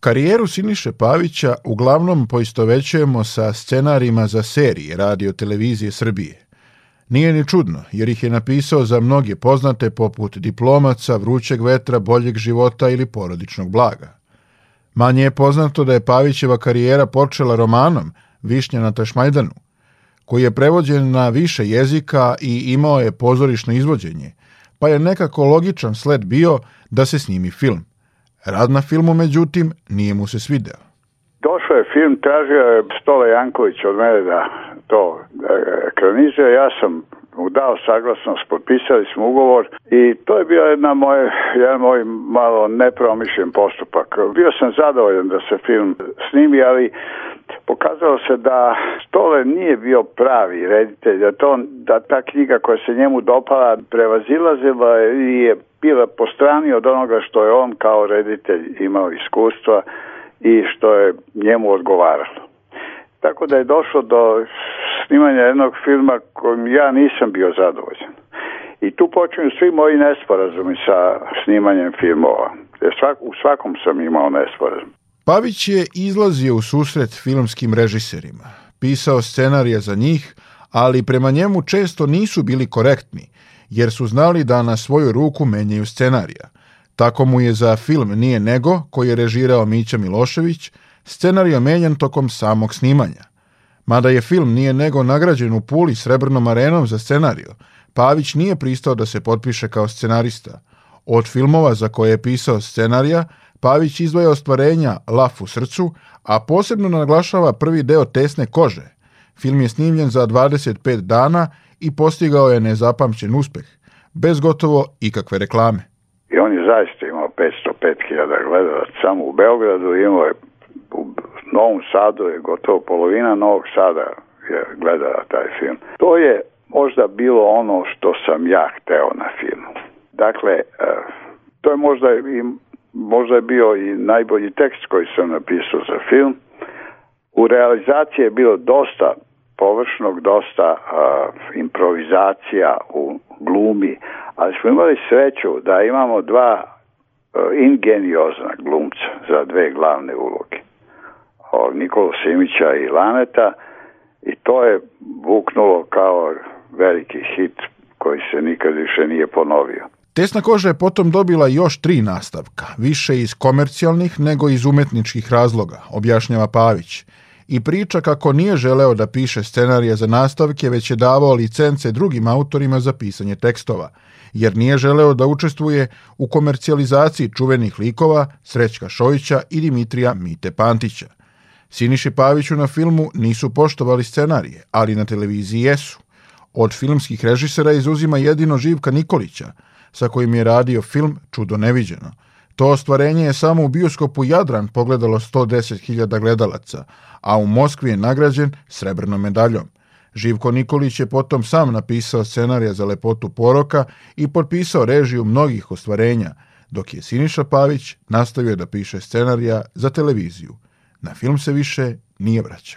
Karijeru Siniše Pavića uglavnom poistovećujemo sa scenarijima za serije radio televizije Srbije. Nije ni čudno, jer ih je napisao za mnoge poznate poput diplomaca, vrućeg vetra, boljeg života ili porodičnog blaga. Manje je poznato da je Pavićeva karijera počela romanom Višnja na Tašmajdanu, koji je prevođen na više jezika i imao je pozorišno izvođenje, pa je nekako logičan sled bio da se snimi film. Rad na filmu, međutim, nije mu se svideo. Došao je film, tražio je Stole Janković od mene da to ekranizuje. Ja sam mu dao saglasnost, potpisali smo ugovor i to je bio jedna moj, jedan moj malo nepromišljen postupak. Bio sam zadovoljan da se film snimi, ali pokazalo se da Stole nije bio pravi reditelj, da, to, da ta knjiga koja se njemu dopala prevazilazila i je bila po strani od onoga što je on kao reditelj imao iskustva i što je njemu odgovaralo. Tako da je došlo do snimanja jednog filma kojim ja nisam bio zadovoljan. I tu počinju svi moji nesporazumi sa snimanjem filmova. Jer svak, u svakom sam imao nesporazum. Pavić je izlazio u susret filmskim režiserima, pisao scenarije za njih, ali prema njemu često nisu bili korektni, jer su znali da na svoju ruku menjaju scenarija. Tako mu je za film Nije nego, koji je režirao Mića Milošević, scenario menjan tokom samog snimanja. Mada je film Nije nego nagrađen u Puli srebrnom arenom za scenario, Pavić nije pristao da se potpiše kao scenarista. Od filmova za koje je pisao scenarija, Pavić izdvaja ostvarenja Laf u srcu, a posebno naglašava prvi deo Tesne kože. Film je snimljen za 25 dana i postigao je nezapamćen uspeh, bez gotovo ikakve reklame. I on je zaista imao 505.000 gledalaca samo u Beogradu, imao je u Novom Sadu je gotovo polovina Novog Sada je gledala taj film. To je možda bilo ono što sam ja hteo na filmu. Dakle, e, to je možda i možda je bio i najbolji tekst koji sam napisao za film. U realizaciji je bilo dosta površnog, dosta uh, improvizacija u glumi, ali smo imali sreću da imamo dva uh, ingeniozna glumca za dve glavne uloge. Nikolu Simića i Laneta i to je vuknulo kao veliki hit koji se nikad više nije ponovio. Tesna koža je potom dobila još tri nastavka, više iz komercijalnih nego iz umetničkih razloga, objašnjava Pavić. I priča kako nije želeo da piše scenarije za nastavke, već je davao licence drugim autorima za pisanje tekstova, jer nije želeo da učestvuje u komercijalizaciji čuvenih likova Srećka Šojića i Dimitrija Mite Pantića. Siniši Paviću na filmu nisu poštovali scenarije, ali na televiziji jesu. Od filmskih režisera izuzima jedino Živka Nikolića – sa kojim je radio film Čudo neviđeno. To ostvarenje je samo u bioskopu Jadran pogledalo 110.000 gledalaca, a u Moskvi je nagrađen srebrnom medaljom. Živko Nikolić je potom sam napisao scenarija za lepotu poroka i potpisao režiju mnogih ostvarenja, dok je Siniša Pavić nastavio da piše scenarija za televiziju. Na film se više nije vraćao.